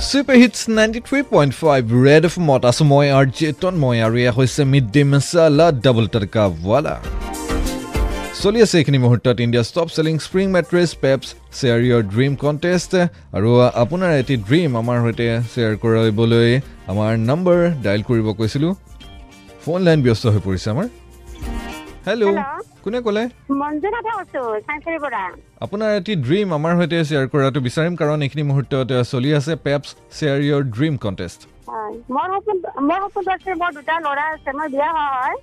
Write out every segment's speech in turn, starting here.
Super hits ninety three point five Red F মত মই আৰ জেতন মই আৰু এয়া হৈছে mid day masala double tadka wala চলি আছে এইখিনি মুহূৰ্তত India top selling spring mattress Peps share your dream contest আৰু আপোনাৰ এটি ড্ৰিম আমাৰ সৈতে শ্বেয়াৰ কৰিবলৈ আমাৰ নম্বৰ ডায়েল কৰিব কৈছিলোঁ ফোন লাইন ব্যস্ত হৈ পৰিছে আমাৰ হেল্ল' কোনে ক'লে? আপোনাৰ এটি ড্ৰিম আমাৰ সৈতে শ্বেয়াৰ কৰাটো বিচাৰিম কাৰণ এইখিনি মুহূৰ্তত চলি আছে Pepsi share your dream contest মোৰ সপোন মোৰ সপোনটো আছে মোৰ দুটা ল'ৰা আছে মই বিয়া হয়।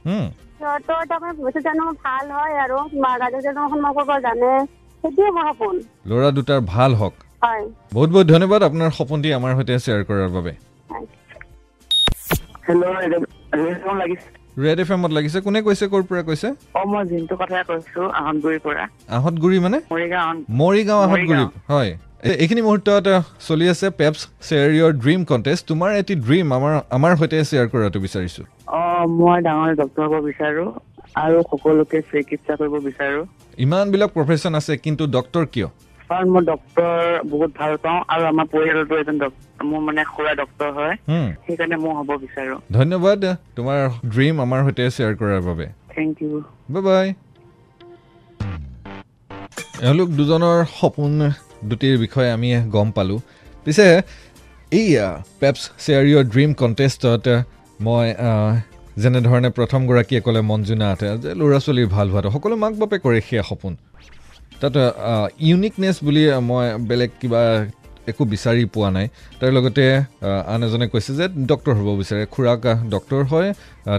তো তাৰমানে ভৱিষ্যত জানো ভাল হয় আৰু জানো সেইটোৱে মোৰ সপোন। ল'ৰা দুটাৰ ভাল হওক। হয়। বহুত বহুত ধন্যবাদ আপোনাৰ সপোনটি আমাৰ সৈতে শ্বেয়াৰ কৰাৰ বাবে। ৰেড এফ এমত লাগিছে। কোনে কৈছে ক'ৰ পৰা কৈছে? অ মই জিন্টু কথাই কৈছো আহতগুৰিৰ পৰা। আহঁতগুৰি মানে? মৰিগাঁও মৰিগাঁও আহঁতগুৰি। হয়। এইখিনি মুহূৰ্তত চলি আছে Pepsi share your dream contest তোমাৰ এটি ড্ৰিম আমাৰ আমাৰ সৈতে শ্বেয়াৰ কৰাটো বিচাৰিছোঁ। অ মই ডাঙৰ ডক্তৰ হ'ব বিচাৰো আৰু সকলোকে চিকিৎসা কৰিব বিচাৰো। ইমানবিলাক প্ৰফেশ্যন আছে কিন্তু ডক্তৰ কিয়? কাৰণ মই ডক্তৰ বহুত ভাল পাওঁ আৰু আমাৰ পৰিয়ালতো এজন মোৰ মানে খুৰা ডক্তৰ হয়। সেইকাৰণে মই হ'ব বিচাৰো। ধন্যবাদ। তোমাৰ ড্ৰিম আমাৰ সৈতে শ্বেয়াৰ কৰাৰ বাবে। থেংক ইউ বাই বাই এওঁলোক দুজনৰ সপোন দুটিৰ বিষয়ে আমি গম পালোঁ। পিছে এই পেপছ শ্বেয়াৰ ইয়ৰ ড্ৰিম কণ্টেষ্টত মই যেনেধৰণে প্ৰথমগৰাকীয়ে ক'লে মঞ্জুনাথ যে ল'ৰা ছোৱালীৰ ভাল হোৱাটো সকলো মাক বাপে কৰে সেয়া সপোন। তাত ইউনিকনেছ বুলি মই বেলেগ কিবা একো বিচাৰি পোৱা নাই। তাৰ লগতে আন এজনে কৈছে যে ডক্তৰ হ'ব বিচাৰে। খুৰাক আহ, ডক্তৰ হয়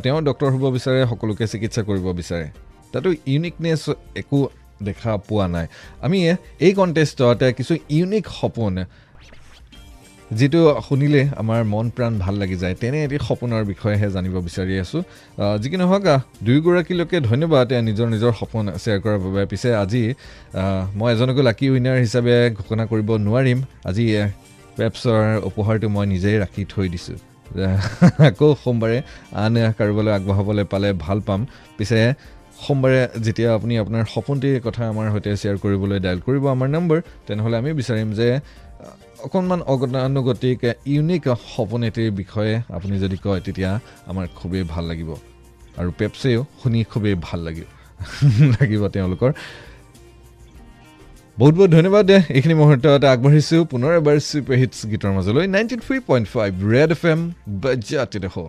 তেওঁ ডক্তৰ হ'ব বিচাৰে সকলোকে চিকিৎসা কৰিব বিচাৰে। তাতো ইউনিকনেছ একো দেখা পোৱা নাই। আমি এই কণ্টেষ্টত কিছু ইউনিক সপোন যিটো শুনিলে আমাৰ মন প্ৰাণ ভাল লাগি যায় তেনে এটি সপোনৰ বিষয়েহে জানিব বিচাৰি আছোঁ। যি কি নহওক দুয়োগৰাকীলৈকে ধন্যবাদ নিজৰ নিজৰ সপোন শ্বেয়াৰ কৰাৰ বাবে। পিছে আজি মই এজনকো লাকি উইনাৰ হিচাপে ঘোষণা কৰিব নোৱাৰিম। আজি পেপছৰ উপহাৰটো মই নিজেই ৰাখি থৈ দিছোঁ। আকৌ সোমবাৰে আন কাৰোবালৈ আগবঢ়াবলৈ পালে ভাল পাম। পিছে সোমবাৰে যেতিয়া আপুনি আপোনাৰ সপোনটিৰ কথা আমাৰ সৈতে শ্বেয়াৰ কৰিবলৈ ডায়েল কৰিব আমাৰ নম্বৰ তেনেহ'লে আমি বিচাৰিম যে অকণমান অগতানুগতিক ইউনিক সপোন এটিৰ বিষয়ে আপুনি যদি কয় তেতিয়া আমাৰ খুবেই ভাল লাগিব। আৰু পেপছেও শুনি খুবেই ভাল লাগিব লাগিব তেওঁলোকৰ। বহুত বহুত ধন্যবাদ এইখিনি মুহূৰ্তত আগবাঢ়িছোঁ। পুনৰ এবাৰ ছুপাৰ হিটছ গীতৰ মাজলৈ ninety three point five Red F M বাজাতে দেখোঁ